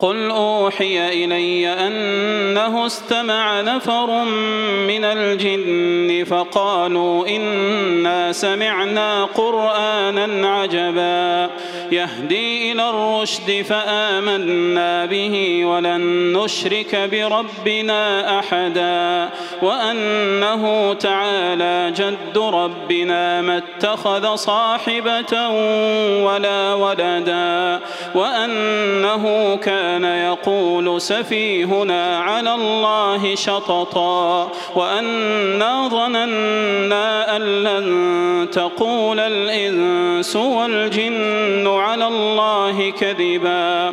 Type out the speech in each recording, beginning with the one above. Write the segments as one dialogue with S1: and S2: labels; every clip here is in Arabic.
S1: قل أوحي إلي أنه استمع نفر من الجن فقالوا إنا سمعنا قرآنا عجبا يهدي إلى الرشد فآمنا به ولن نشرك بربنا أحدا وأنه تعالى جد ربنا ما اتخذ صاحبة ولا ولدا وأنه كان كان يقول سفيهنا على الله شططا وأنا ظننا أن لن تقول الإنس والجن على الله كذبا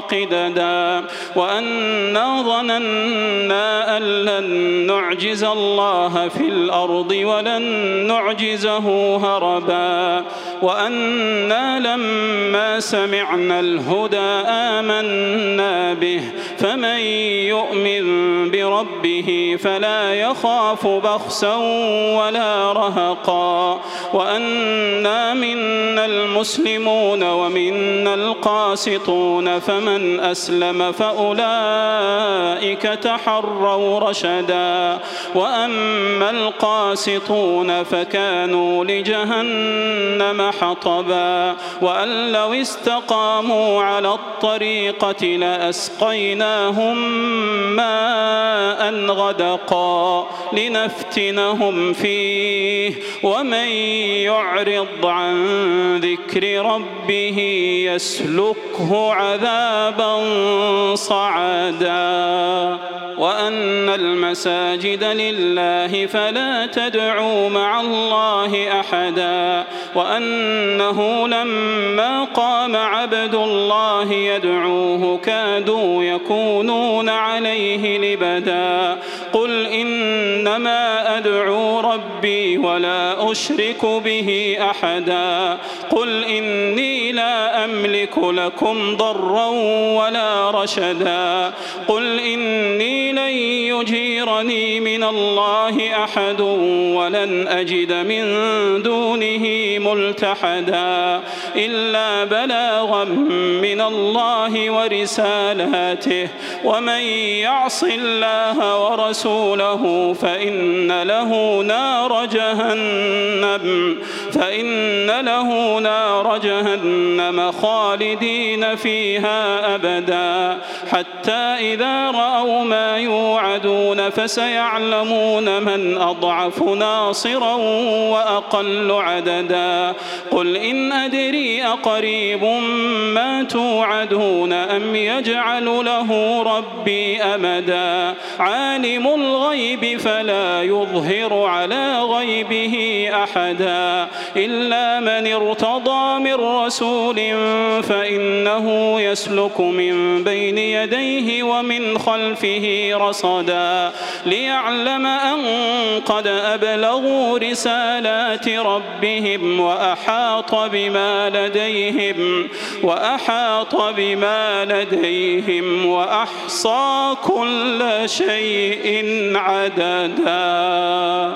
S1: قددا وأنا ظننا أن لن نعجز الله في الأرض ولن نعجزه هربا وأنا لما سمعنا الهدى آمنا به فمن يؤمن بربه فلا يخاف بخسا ولا رهقا وأنا منا المسلمون ومنا القاسطون فمن أسلم فأولئك تحروا رشدا وأما القاسطون فكانوا لجهنم حطبا. وأن لو استقاموا على الطريقة لأسقيناهم ماء غدقا لنفتنهم فيه. ومن يعرض عن ذكر ربه يسلكه عذابا صعدا. وأن المساجد لله فلا تدعوا مع الله أحدا وأنه لما قام عبد الله يدعوه كادوا يكونون عليه لبدا قل إنما أدعو ربي ولا أشرك به أحدا قل إني لا أملك لكم ضرا ولا رشدا قل إني لن يجيرني من الله أحد ولن أجد من دونه ملتحدا إلا بلاغا من الله ورسالاته ومن يعص الله ورسوله فإن له نار جهنم فإن له نار جهنم خالدين فيها أبدا حتى إذا رأوا ما يوعدون فسيعلمون من أضعف ناصرا وأقل عددا. قل إن أدري أقريب ما توعدون أم يجعل له ربي أمدا. عالم الغيب فلا يظهر على غيبه أحدا. إلا من ارتضى من رسول فإنه يسلك من بين يديه ومن خلفه رصدا. ليعلم أن قد أبلغوا رسالات ربهم وأحاط بما لديهم وأحاط بما لديهم وأحصى كل شيء عددا.